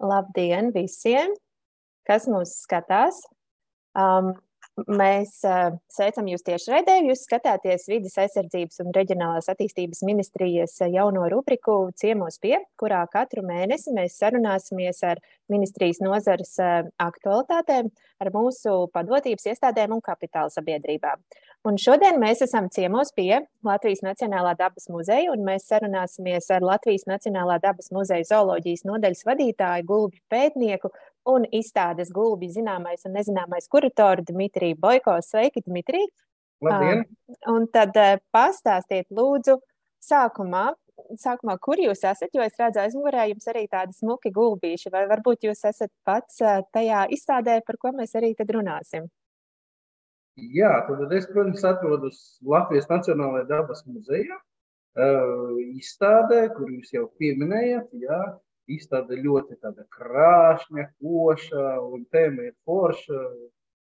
Labdien visiem, kas mūs skatās! Um, Mēs uh, sveicam jūs tieši raidē. Jūs skatāties vidas aizsardzības un reģionālās attīstības ministrijas jauno rubriku Ciemos pie, kurā katru mēnesi mēs sarunāsimies ar ministrijas nozares uh, aktualitātēm, ar mūsu padotības iestādēm un kapitāla sabiedrībām. Un šodien mēs esam ciemos pie Latvijas Nacionālā dabas muzeja, un mēs sarunāsimies ar Latvijas Nacionālā dabas muzeja zooloģijas nodaļas vadītāju, gulbju pētnieku un izstādes gulbi zināmais un nezināmais kuratoru Dmitriju Boiko. Sveiki, Dmitrij! Labdien! Uh, un tad uh, pastāstiet lūdzu sākumā, sākumā, kur jūs esat, jo es redzu aizmugurē jums arī tādi smuki gulbīši, vai varbūt jūs esat pats uh, tajā izstādē, par ko mēs arī tad runāsim. Jā, tad es, protams, atrodos Latvijas Nacionālajā dabas muzejā, uh, izstādē, kur jūs jau pieminējat, jā, izstāde ļoti tāda krāšņa, koša, un tēma ir forša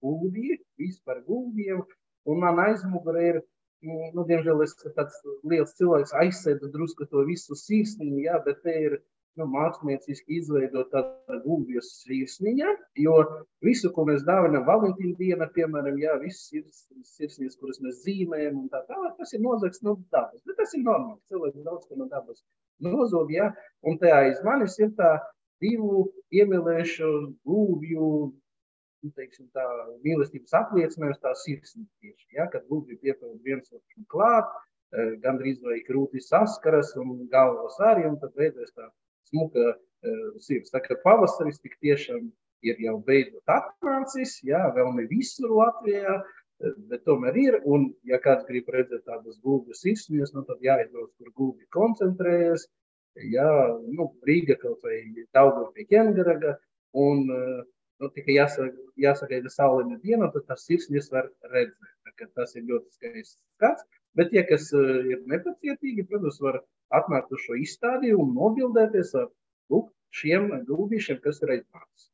gulbji, viss par gulbjiem. Un man aizmugurē ir, nu, diemžēl es tāds liels cilvēks aizsēdu drusku to visu sirsniņu, jā, bet te ir nu, mākslinieciski izveidot tādu gulbju sirsniņa, jo visu, ko mēs dāvinam Valentīna diena, piemēram, jā, visas sirsniņas, kuras mēs zīmējam un tā tālāk, tas ir nozagts no dabas, bet tas ir normāli, cilvēks daudz ko no dabas nozog, jā, un te aiz manis ir tā divu iemīlēšu gulbju, nu, teiksim, tā mīlestības apliecinājums, tā sirsniņa tieši, jā, kad gulbju piepildu viens otru klāt, eh, gandrīz vai krūti saskaras un galvas arī, un tad veidojas tā smuka uh, sirds. Tā kā pavasaris tik tiešām ir jau beidzot atnācis, jā, vēl ne visur Latvijā, uh, bet tomēr ir. Un, ja kāds grib redzēt tādas gulbju sirsniņas, nu, tad jāizbrauc, kur gulbi koncentrējas. Jā, nu, Rīga kaut vai Daugava pie Ķengaraga. Un, uh, nu, tikai jāsaka, jāsagaida saulaina diena, tad tas sirsniņas var redzēt. Tas ir ļoti skaists skats. Bet tie, kas ir nepacietīgi, protams, var atnākt uz šo izstādi un nobildēties ar lūk, šiem gulbīšiem, kas ir aizmācis.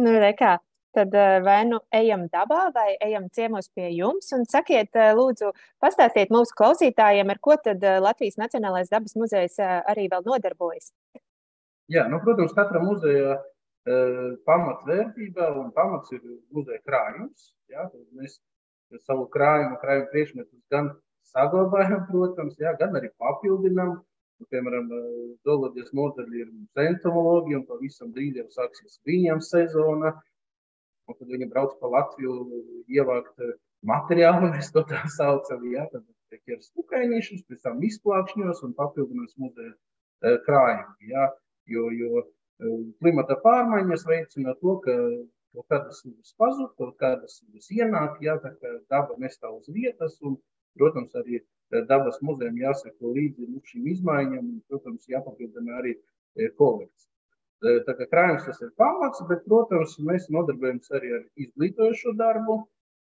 Nu, rekā. Tad vai nu ejam dabā, vai ejam ciemos pie jums. Un sakiet, lūdzu, pastāstiet mūsu klausītājiem, ar ko tad Latvijas Nacionālais dabas muzejs arī vēl nodarbojas. Jā, nu, protams, katra muzeja pamatvērtība un pamats ir muzeja krājums. Jā, mēs savu krājumu, krājumu priekšmetus gan saglabājam, protams, jā, gan arī papildinām. Nu, piemēram, zooloģijas nodaļa ir entomoloģija, un pavisam drīz jau sāksies viņiem sezona. Un tad viņi brauc pa Latviju, ievākt materiālu, mēs to tā saucam. Jā, tad tiek ir stukainīšus, pēc tam izplākšņos un papildinās muzeja krājumu. Jā, jo, jo klimata pārmaiņas veicina to, ka kaut kādas sugas pazūd, kaut kādas sugas ienāk, jā, tā kā daba nestāv uz vietas. Un, Protams, arī eh, dabas muzejam jāseko līdzi nu, šīm izmaiņām, un, protams, jāpapildina arī eh, kolekcija. Tā kā krājums tas ir pamats, bet, protams, mēs nodarbojamies arī ar izglītojošo darbu,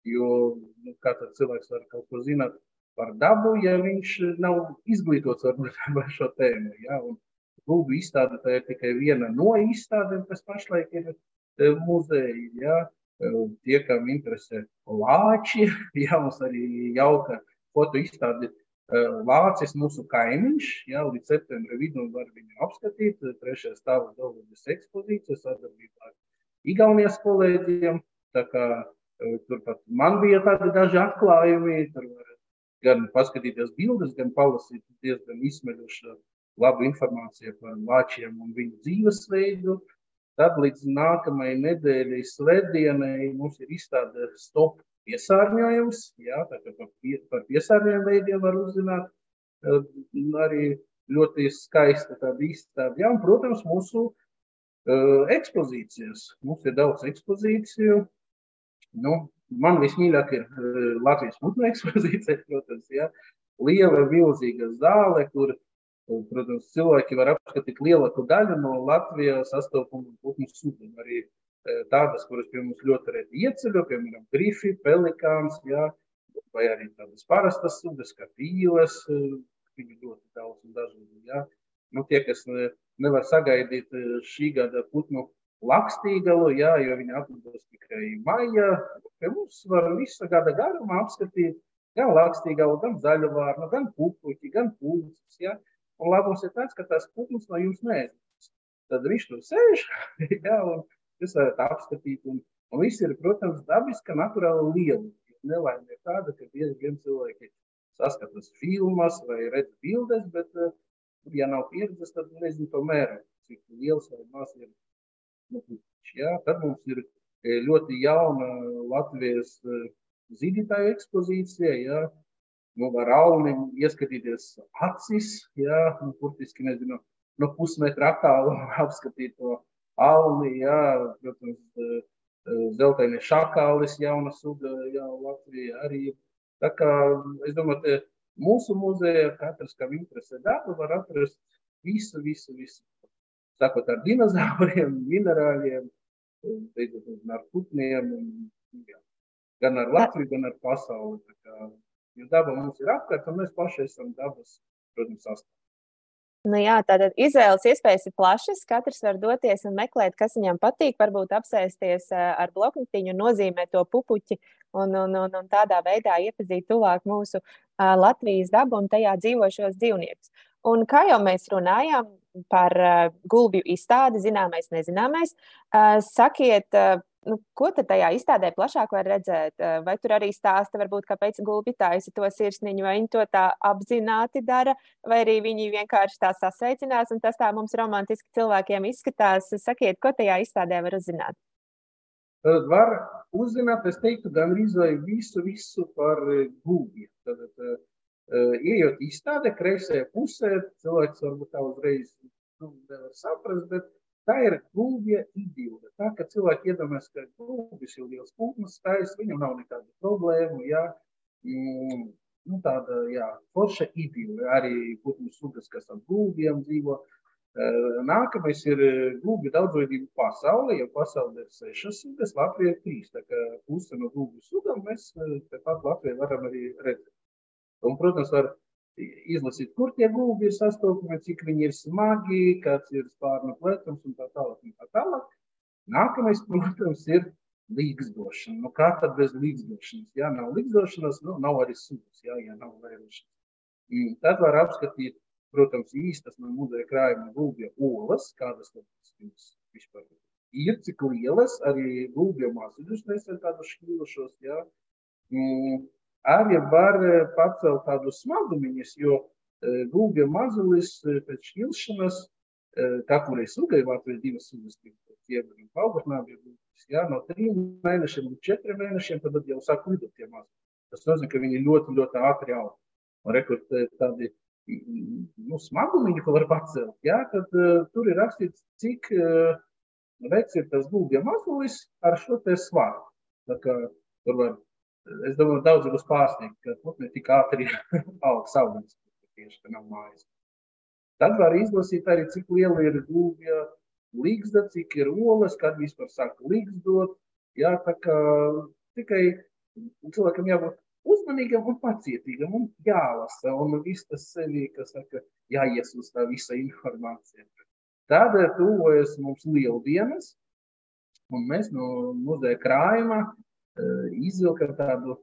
jo nu, katrs cilvēks var kaut ko zināt par dabu, ja viņš nav izglītots varbūt par šo tēmu. Ja? Un Gulbu izstāde tā ir tikai viena no izstādēm, kas pašlaik ir muzeja. Ja? Tie, kam interesē lāči, ja mums arī jauka foto izstādi Vācijas mūsu kaimiņš. Jā, līdz septembra vidum var viņu apskatīt. Trešajā stāvā Dolūdas ekspozīcija sadarbībā ar Igaunijas kolēģiem. Tā kā turpat man bija tādi daži atklājumi. Tur var gan paskatīties bildes, gan palasīt diezgan izsmeļošu labu informāciju par vāčiem un viņu dzīvesveidu. Tad līdz nākamajai nedēļai, svētdienai, mums ir izstāde Stop piesārņojums. Jā, par, pie, par piesārņojumu veidiem var uzzināt eh, arī ļoti skaista tāda izstāde. Jā, un, protams, mūsu uh, ekspozīcijas. Mums ir daudz ekspozīciju. Nu, man vismīļāk ir uh, Latvijas putnu ekspozīcija, protams, jā. Liela, milzīga zāle, kur, protams, cilvēki var apskatīt lielāku daļu no Latvijas sastopamu putnu sudiem. Arī tādas, kuras pie mums ļoti reti ieceļo, piemēram, grifi, pelikāns, jā, vai arī tādas parastas sugas, kā pīles, viņu ļoti daudz un dažādi. Jā. Nu, tie, kas nevar sagaidīt šī gada putnu lakstīgalu, jā, jo viņi atrodas tikai maijā, pie mums var visu gada garumā apskatīt gan lakstīgalu, gan zaļavārnu, gan pupuķi, gan pūces, jā. Un labums ir tāds, ka tās putnas no jums neaizmirst. tad viņš tur sēž, jā, un jūs varat apskatīt. Un, un viss ir, protams, dabiska, naturāla liela. Nelaime ir tāda, ka bieži vien cilvēki saskatās filmas vai redz bildes, bet, ja nav pieredzes, tad nezinu to mēru, cik liels vai maz ir. Nu, jā, tad mums ir ļoti jauna Latvijas zīdītāju ekspozīcija, jā, nu, var aulim ieskatīties acis, jā, un burtiski, nezinu, no pusmetra attālumā apskatīt to auli, jā, protams, zeltaini šakālis, jauna suga, jā, Latvija arī. Tā kā, es domāju, mūsu muzejā katrs, kam interesē daba, var atrast visu, visu, visu. Sākot ar dinozauriem, minerāļiem, beidzot ar putniem, jā. gan ar Latviju, gan ar pasauli. Tā kā Jo daba mums ir apkārt, un mēs paši esam dabas, protams, sastāvdaļa. Nu jā, tātad izvēles iespējas ir plašas. Katrs var doties un meklēt, kas viņam patīk. Varbūt apsēsties eh, ar bloknotiņu, nozīmēt to pupuķi un, un, un, un tādā veidā iepazīt tuvāk mūsu uh, Latvijas dabu un tajā dzīvošos dzīvniekus. Un kā jau mēs runājām par uh, gulbju izstādi, zināmais, nezināmais, sakiet, nu, ko tad tajā izstādē plašāk var redzēt? Eh, vai tur arī stāsta, varbūt, kāpēc gulbi taisa to sirsniņu, vai viņi to tā apzināti dara, vai arī viņi vienkārši tā sasveicinās, un tas tā mums romantiski cilvēkiem izskatās. Sakiet, ko tajā izstādē var uzzināt? Tad var uzzināt, es teiktu, gan arī visu, visu par eh, gulbiem. Tad, ejot izstādē, kreisajā pusē, cilvēks varbūt tā uzreiz nu, nevar saprast, bet Tā ir gulbja idila. Tā, ka cilvēki iedomājas, ka gulbis ir liels putns, tais, viņam nav nekādu problēmu. Jā. Mm, nu, tāda jā, forša idila. Arī putnu sugas, kas ar gulbiem dzīvo. Nākamais ir gulbju daudzveidība pasaulē. Ja pasaulē ir sešas sugas, Latvijā ir trīs. Tā kā puse no gulbju sugām mēs tepat Latvijā varam arī redzēt. Un, protams, var izlasīt, kur tie gulbi ir sastopami, cik viņi ir smagi, kāds ir spārnu pletums un tā tālāk. Un tā tālāk. Nākamais, protams, ir līgzdošana. Nu, kā tad bez līgzdošanas? Ja nav līgzdošanas, nu, nav arī sugas, ja, ja nav vērošanas. Mm, tad var apskatīt, protams, īstas no muzeja krājuma gulbja olas, kādas tas vispār ir, cik lielas, arī gulbja mazuļus nesen tādus šķīlušos, ja. Mm, arī var eh, pacelt tādus smagumiņus, jo eh, gulbja mazulis eh, pēc šķilšanas, kā kurai sugai Latvijā divas sugas, ķiebri un paugurnābie gulbis, jā, no trim mēnešiem līdz četriem mēnešiem, tad jau sāk lidot tie mazuļi. Tas nozīmē, ka viņi ļoti, ļoti ātri aug. Un rekord tādi nu, smagumiņi, ko var pacelt, jā, tad uh, tur ir rakstīts, cik uh, vecs ir tas gulbja mazulis ar šo te svaru. Tā kā tur var es domāju, daudz būs pārsteigti, ka putni tik ātri aug saulēs, tieši ka nav mājas. Tad var izlasīt arī, cik liela ir gulbja līgzda, cik ir olas, kad vispār sāk līgzdot. Jā, tā kā tikai cilvēkam jābūt uzmanīgam un pacietīgam un jālasa un viss tas sevi, kas saka, jāiesūs tā visa informācija. Tādēļ tuvojas mums lieldienas, un mēs no muzeja krājuma izvilkam tādu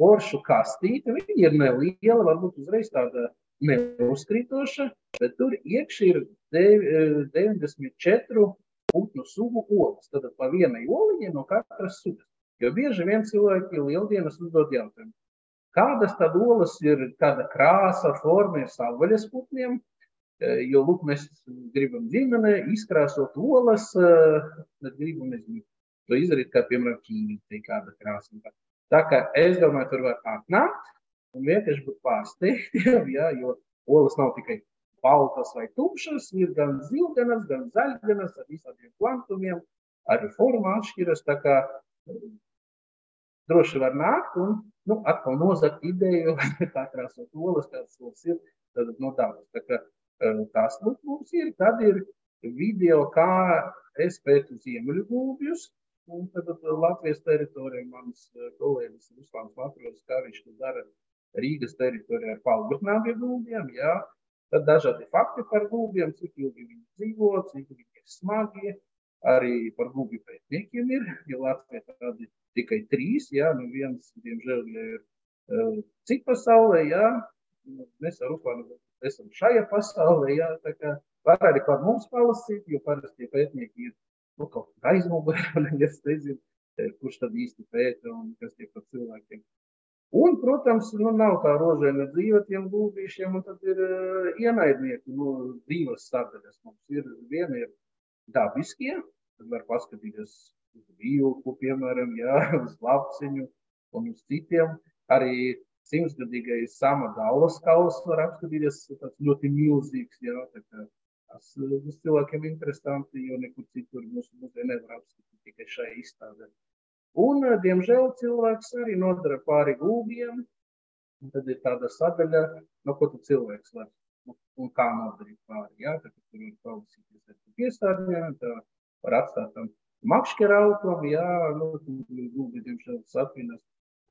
foršu kastīti. Viņa ir neliela, varbūt uzreiz tāda neuzkrītoša, bet tur iekšā ir 94 putnu sugu olas. Tad pa vienai oliņai no katras sugas. Jo bieži vien cilvēki lieldienas uzdod jautājumu, kādas tad olas ir, kāda krāsa, forma ir savvaļas putniem, jo, lūk, mēs gribam ģimene izkrāsot olas, bet gribam, nezinu, to izdarīt, kā piemēram ķīmija, kāda krāsa. Tā kā es domāju, tur var atnākt un vienkārši būt pārsteigtiem, ja, jo olas nav tikai baltas vai tumšas, ir gan zilganas, gan zaļganas ar visādiem kvantumiem, arī forma atšķiras. Tā kā droši var nākt un nu, atkal nozagt ideju, kā krāsot olas, kādas olas ir, tad no tādas. Tā kā tās mums ir, tad ir video, kā es pētu ziemeļu gulbjus, Un tad Latvijas teritorijā mans eh, kolēģis Ruslāns Matros, kā viņš to dara Rīgas teritorijā ar palgurnābiem gulbiem, jā. Tad dažādi fakti par gulbiem, cik ilgi viņi dzīvo, cik viņi ir smagi, arī par gulbju pētniekiem ir, jo Latvijā tādi tikai trīs, jā, nu viens, diemžēl, ja ir uh, cik pasaulē, jā, mēs ar Ruslānu esam šajā pasaulē, jā, tā kā Var arī par mums palasīt, jo parasti pētnieki ir nu, kaut kā aizmugurē, un es nezinu, kurš tad īsti pēta un kas tie par cilvēkiem. Un, protams, nu, nav tā rožaina dzīve tiem gulbīšiem, un tad ir uh, ienaidnieki, nu, divas sadaļas. Mums ir viena ir dabiskie, tad var paskatīties uz vilku, piemēram, jā, uz lapsiņu un uz citiem. Arī simtgadīgais sama galvas kauls var apskatīties, tāds ļoti milzīgs, jā, tā kā tas būs cilvēkiem interesanti, jo nekur citur mūsu muzejā nevar apskatīt tikai šai izstādē. Un, diemžēl, cilvēks arī nodara pāri gūbiem. Tad ir tāda sadaļa, no ko cilvēks var un kā nodarīt pāri. Jā, tad tur var palasīties ar piesārņojumu, tā var atstāt tam makšķera autom, jā, nu, gūbi, diemžēl, sapinas.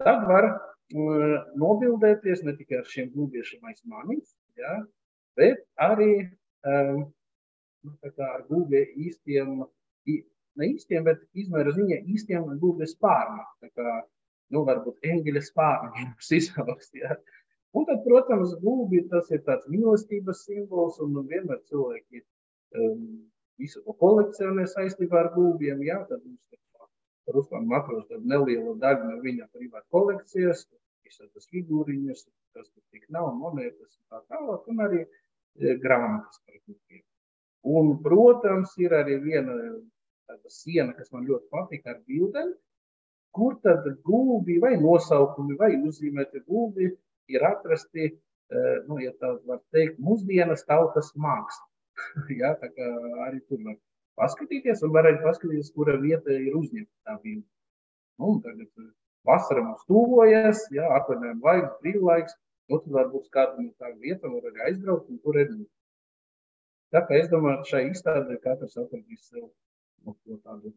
Tad var nobildēties ne tikai ar šiem gūbiešiem aiz manis, jā, bet arī um, ar gūbie īstiem ne īstiem, bet izmēra ziņā īstiem gūbes spārniem. Tā kā, nu, varbūt eņģeļa spārni mums izaugs. Ja? Un tad, protams, gūbi tas ir tāds mīlestības simbols, un vienmēr cilvēki um, visu to kolekcionē saistībā ar gūbiem. Jā, tad mums ir Ruslāna Matros tāda neliela daļa no viņa privāta kolekcijas, visādas figūriņas, kas tur tik nav, monētas un tā tālāk, un arī e, grāmatas par gūbiem. Un, protams, ir arī viena tāda siena, kas man ļoti patīk ar bildēm, kur tad gūbi vai nosaukumi vai uzzīmēti gūbi ir atrasti, eh, nu, ja tā var teikt, mūsdienas tautas māksla. ja, tā kā arī tur var paskatīties un var arī paskatīties, kura vieta ir uzņemta tā bilde. Nu, tagad eh, vasara mums tuvojas, ja, atvaļinājuma laiks, brīvlaiks, nu, tad varbūt kāda no tā vieta var arī aizbraukt un tur redzēt. Tā kā es domāju, šai izstādē katrs atradīs sev nu, tādu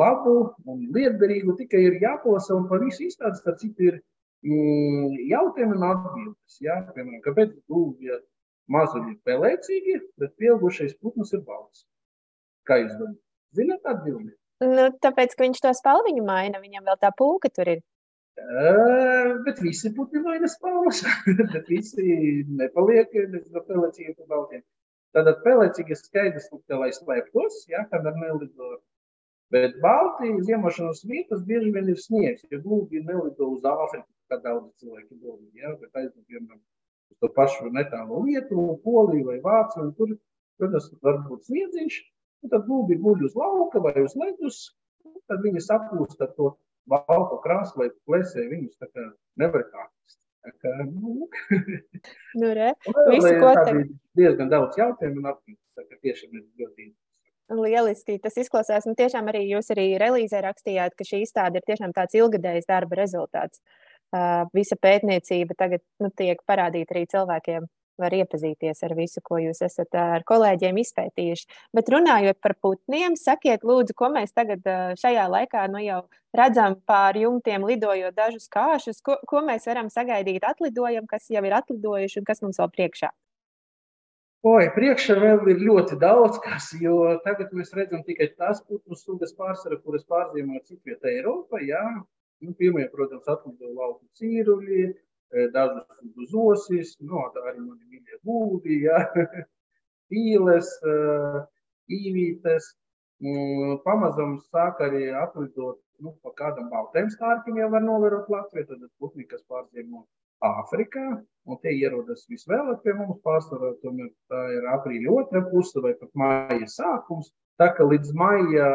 labu un lietderīgu, tikai ir jāklausa un par visu izstādes, tad citi ir mm, jautājumi un atbildes. Jā, piemēram, kāpēc gulbja mazuļi ir pelēcīgi, bet pieaugušais putns ir balts? Kā jūs domājat? Zināt atbildi? Nu, tāpēc, ka viņš to spalviņu maina, viņam vēl tā pulka tur ir. Uh, bet visi putni maina spalvas, bet visi nepaliek no pelēcīgiem pa baltiem. Tātad pelēcīgi skaidrs, lai slēptos, ja, kad ar nelido. Bet Baltijas ziemošanas vietas bieži vien ir sniegs, jo gluži nelido uz Āfriku, kā daudz cilvēki domā, ja, bet aizlido, piemēram, uz to pašu netālu Lietuvu, Poliju vai Vāciju, un tur, protams, var būt sniedziņš, un tad gluži guļ uz lauka vai uz ledus, tad viņi saplūst ar to balto krāsu vai plēsē, viņus tā kā nevar kāpst. Kā, nu, nu, re, visu, ko te... diezgan daudz jautājumu un atbildes. Tiešām ir ļoti Lieliski. Tas izklausās, nu, tiešām arī jūs arī relīzē rakstījāt, ka šī izstāde ir tiešām tāds ilgadējs darba rezultāts. Uh, visa pētniecība tagad nu, tiek parādīta arī cilvēkiem var iepazīties ar visu, ko jūs esat ar kolēģiem izpētījuši. Bet runājot par putniem, sakiet, lūdzu, ko mēs tagad šajā laikā nu, jau redzam pār jumtiem, lidojot dažus kāšus, ko, ko mēs varam sagaidīt atlidojam, kas jau ir atlidojuši un kas mums vēl priekšā. Oi, priekšā vēl ir ļoti daudz kas, jo tagad mēs redzam tikai tās putnu sugas pārsvarā, kuras pārzīmē citvietā Eiropā. Nu, pirmie, protams, atlido lauku cīruļi, dažus zosis, no, tā arī mani mīļie gūbi, ja, pīles, īvītes. Pamazam sāk arī atlidot nu, pa kādam baltiem stārkiem, jau var novērot Latviju, tad putni, kas pārzīmo Āfrikā, un tie ierodas visvēlāk pie mums pārsvarā, tomēr tā ir aprīļa otra puse vai pat māja sākums. Tā ka līdz maija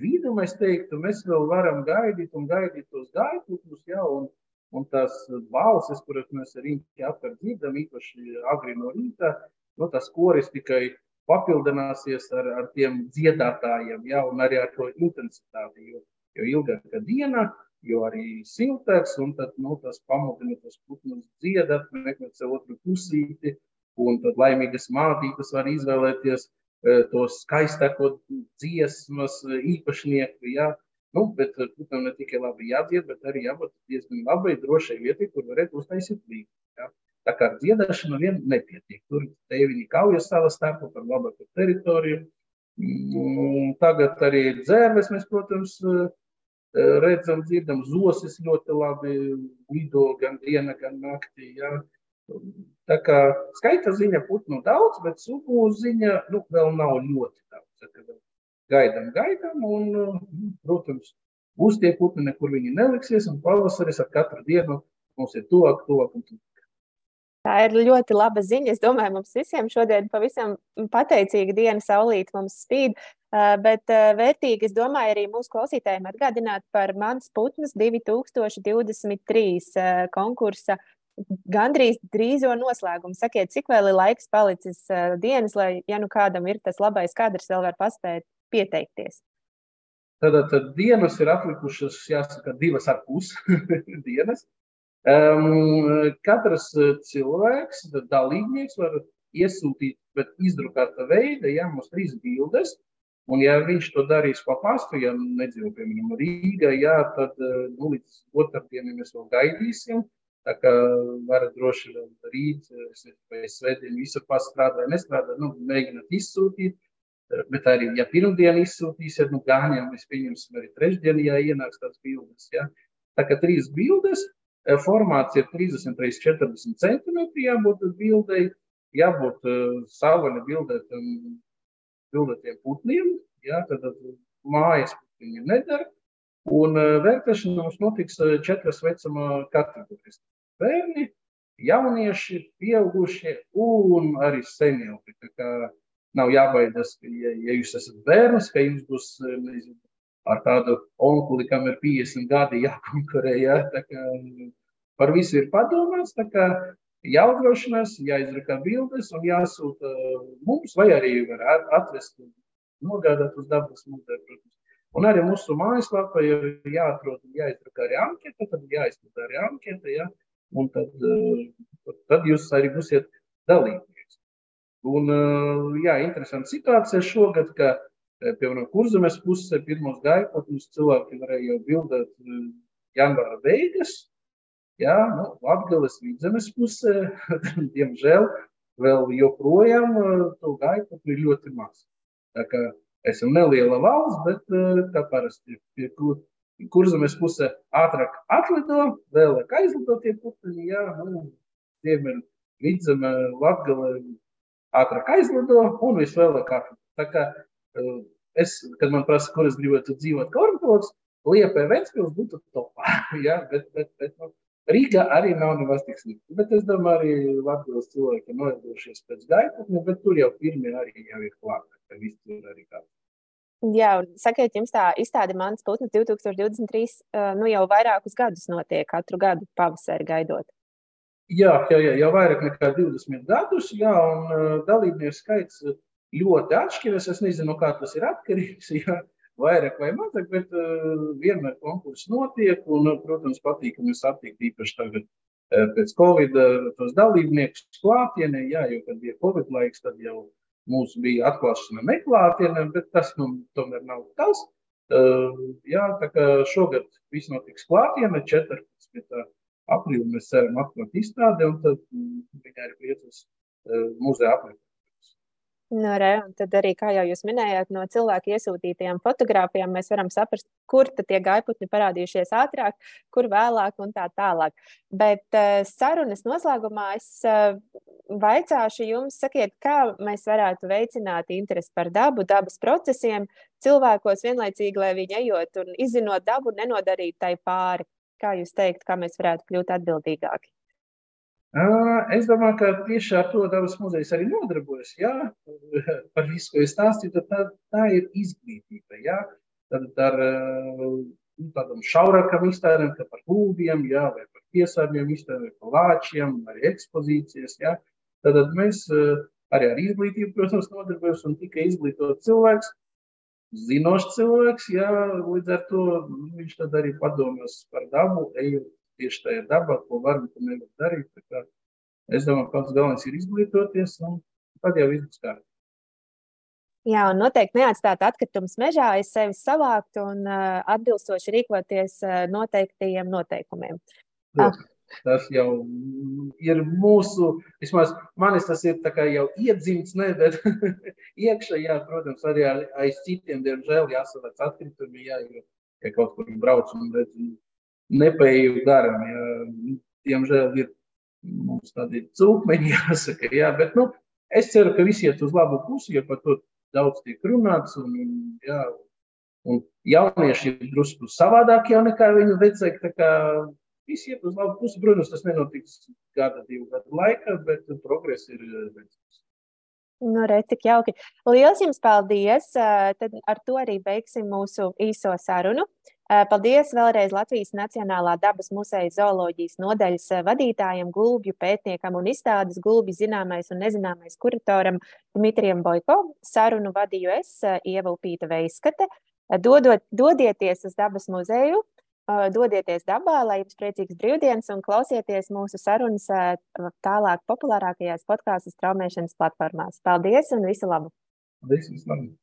vidum, es teiktu, mēs vēl varam gaidīt un gaidīt tos gaitputnus, ja, un Un tās balsis, kuras mēs ar rīņķi apkārt dzirdam, īpaši agri no rīta, nu, tas koris tikai papildināsies ar, ar tiem dziedātājiem, ja, un arī ar to intensitāti. Jo, jo ilgāka diena, jo arī siltāks, un tad, nu, tas pamudina tos putnus dziedat, meklēt sev otru pusīti, un tad laimīgas mātītes var izvēlēties e, tos skaistāko dziesmas īpašnieku, ja, Nu, bet putnam ne tikai labi jādzied, bet arī jābūt diezgan labai, drošai vietai, kur varētu uztaisīt līgu. Ja? Tā kā ar dziedāšanu vien nepietiek. Tur te viņi kaujas savā starpā par labāku teritoriju. Mm, tagad arī dzērves mēs, protams, redzam, dzirdam, zosis ļoti labi lido gan diena, gan naktī. Ja? Tā kā skaita ziņa putnu daudz, bet sugu ziņa nu, vēl nav ļoti daudz. Gaidām, gaidām, un, protams, būs tie putni, nekur viņi neliksies, un pavasaris ar katru dienu mums ir tuvāk, tuvāk un tuvāk. Tā ir ļoti laba ziņa. Es domāju, mums visiem šodien pavisam pateicīga diena, saulīt mums spīd. Bet vērtīgi, es domāju, arī mūsu klausītājiem atgādināt par Mans Putnas 2023 konkursa gandrīz drīzo noslēgumu. Sakiet, cik vēl ir laiks palicis dienas, lai, ja nu kādam ir tas labais kadrs, vēl var paspēt pieteikties? Tad, tad dienas ir atlikušas, jāsaka, divas ar pus dienas. Um, katrs cilvēks, dalībnieks var iesūtīt, bet izdrukāta veida, ja mums trīs bildes. Un, ja viņš to darīs pa pastu, ja nedzīvo, piemēram, Rīgā, jā, tad nu, līdz otrdienai mēs vēl gaidīsim. Tā kā varat droši vien rīt, vai svētdien, visu pastrādāt, nestrādāt, nu, mēģināt izsūtīt. Bet arī, ja pirmdien izsūtīsiet, nu, jau mēs pieņemsim arī trešdien, ja ienāks tās bildes. Ja. Tā kā trīs bildes, Formāts ir 30 x 40 centimetri jābūt bildei, jābūt savvaļa bildētam, bildētiem putniem, jā, tad mājas putniņi nedara. Un vērtēšana mums notiks četras vecuma kategorijas. Bērni, jaunieši, pieaugušie un arī seniori. Tā kā nav jābaidās, ka, ja, ja jūs esat bērns, ka jums būs nezinu, ar tādu onkuli, kam ir 50 gadi jākonkurē. Ja? Par visu ir padomāts, tā kā jāudrošinās, jāizraka bildes un jāsūta mums, vai arī var atvest, nogādāt uz dabas muzeju. Un arī mūsu mājaslapā ir jāatrod un jāizraka arī anketa, tad jāizpilda arī anketa, ja? un tad, tad jūs arī būsiet dalībnieks. Un, jā, interesanta situācija šogad, ka Piemēram, kurzemes pusē pirmos gaipotņus cilvēki varēja jau bildēt janvāra beigas. Jā, nu, Latgales vidzemes pusē, diemžēl, vēl joprojām to gaipotņu ir ļoti maz. Tā kā esam neliela valsts, bet kā parasti pie kur, kurzemes pusē ātrāk atlido, vēlāk aizlido tie putni, jā, nu, ziemeļ vidzeme, Latgale ātrāk aizlido un visvēlāk atlido. Tā kā Es, kad man prasa, kur es gribētu dzīvot, kā ornitologs, Liepa Ventspils būtu topā. ja? bet, bet, bet, nu, Rīgā arī nav nemaz tik slikti. Bet es domāju, arī Latvijas cilvēki ir noiedošies pēc gaitotnes, bet tur jau pirmie arī jau ir viss kā. Jā, un sakiet, jums tā izstāde Mans Putns 2023 nu jau vairākus gadus notiek, katru gadu pavasari gaidot. Jā, jā, jā, jau vairāk nekā 20 gadus, jā, un uh, dalībnieku skaits ļoti atšķiras. Es nezinu, kā tas ir atkarīgs. Ja? Vairāk vai mazāk, bet uh, vienmēr konkurss notiek. Un, protams, patīkami satikt īpaši tagad uh, pēc Covid uh, tos dalībniekus klātienē. Jā, jo, kad bija Covid laiks, tad jau mums bija atklāšana neklātienē, bet tas nu, tomēr nav tas. Uh, jā, tā kā šogad viss notiks klātienē, 14. Aprīlī mēs ceram atklāt izstādi, un tad mm, viņai ir priecas uh, muzeja apmeklēt. Nu, re, tad arī, kā jau jūs minējāt, no cilvēku iesūtītajām fotografijām mēs varam saprast, kur tie gaiputni parādījušies ātrāk, kur vēlāk un tā tālāk. Bet uh, sarunas noslēgumā es uh, vaicāšu jums, sakiet, kā mēs varētu veicināt interesi par dabu, dabas procesiem cilvēkos vienlaicīgi, lai viņi ejot un izzinot dabu, nenodarīt tai pāri. Kā jūs teikt, kā mēs varētu kļūt atbildīgāki? Es domāju, ka tieši ar to dabas muzejs arī nodarbojas. Jā, par visu, ko es stāstīju, tā, tā ir izglītība. Jā. Tad ar nu, tādam šaurākam iztēlēm, kā par gulbiem, jā, vai par piesārņojumu iztēlēm, par lāčiem, vai ekspozīcijas. Jā. Tad mēs arī ar izglītību, protams, nodarbojamies un tikai izglītot cilvēks. Zinošs cilvēks, jā, līdz ar to viņš tad arī padomās par dabu, ejot tieši tajā dabā, ko var un ko nevar darīt. Es domāju, ka pats galvenais ir izglītoties, un tad jau viss būs kārtībā. Jā, un noteikti neatstāt atkritumus mežā, aiz sevis savākt un uh, atbilstoši rīkoties uh, noteiktajiem noteikumiem. Protams, tas jau ir mūsu, vismaz manis tas ir jau iedzimts, ne, bet iekšā, jā, protams, arī aiz citiem, diemžēl, jāsavēc atkritumi, jā, jo, ja kaut kur brauc un redz, nepēju garām. Ja, diemžēl ir mums tādi cūkmeņi jāsaka. Jā, bet, nu, es ceru, ka visi iet uz labu pusi, jo par to daudz tiek runāts. Un, jā, un jaunieši ir drusku savādāk jau nekā viņu vecāki. Visi iet uz labu pusi. Protams, tas nenotiks gada, divu gadu laikā, bet progress ir redzams. Nu, re, cik jauki. Lielas jums paldies! Tad ar to arī beigsim mūsu īso sarunu. Paldies vēlreiz Latvijas Nacionālā dabas muzeja zooloģijas nodaļas vadītājam, gulbju pētniekam un izstādes gulbju zināmais un nezināmais kuratoram Dmitrijam Boiko. Sarunu vadīju es, Ieva Upīta Veiskate. Dodot, dodieties uz dabas muzeju, dodieties dabā, lai jums priecīgs brīvdienas un klausieties mūsu sarunas tālāk populārākajās podkāstu straumēšanas platformās. Paldies un visu labu! Paldies! Visu labu.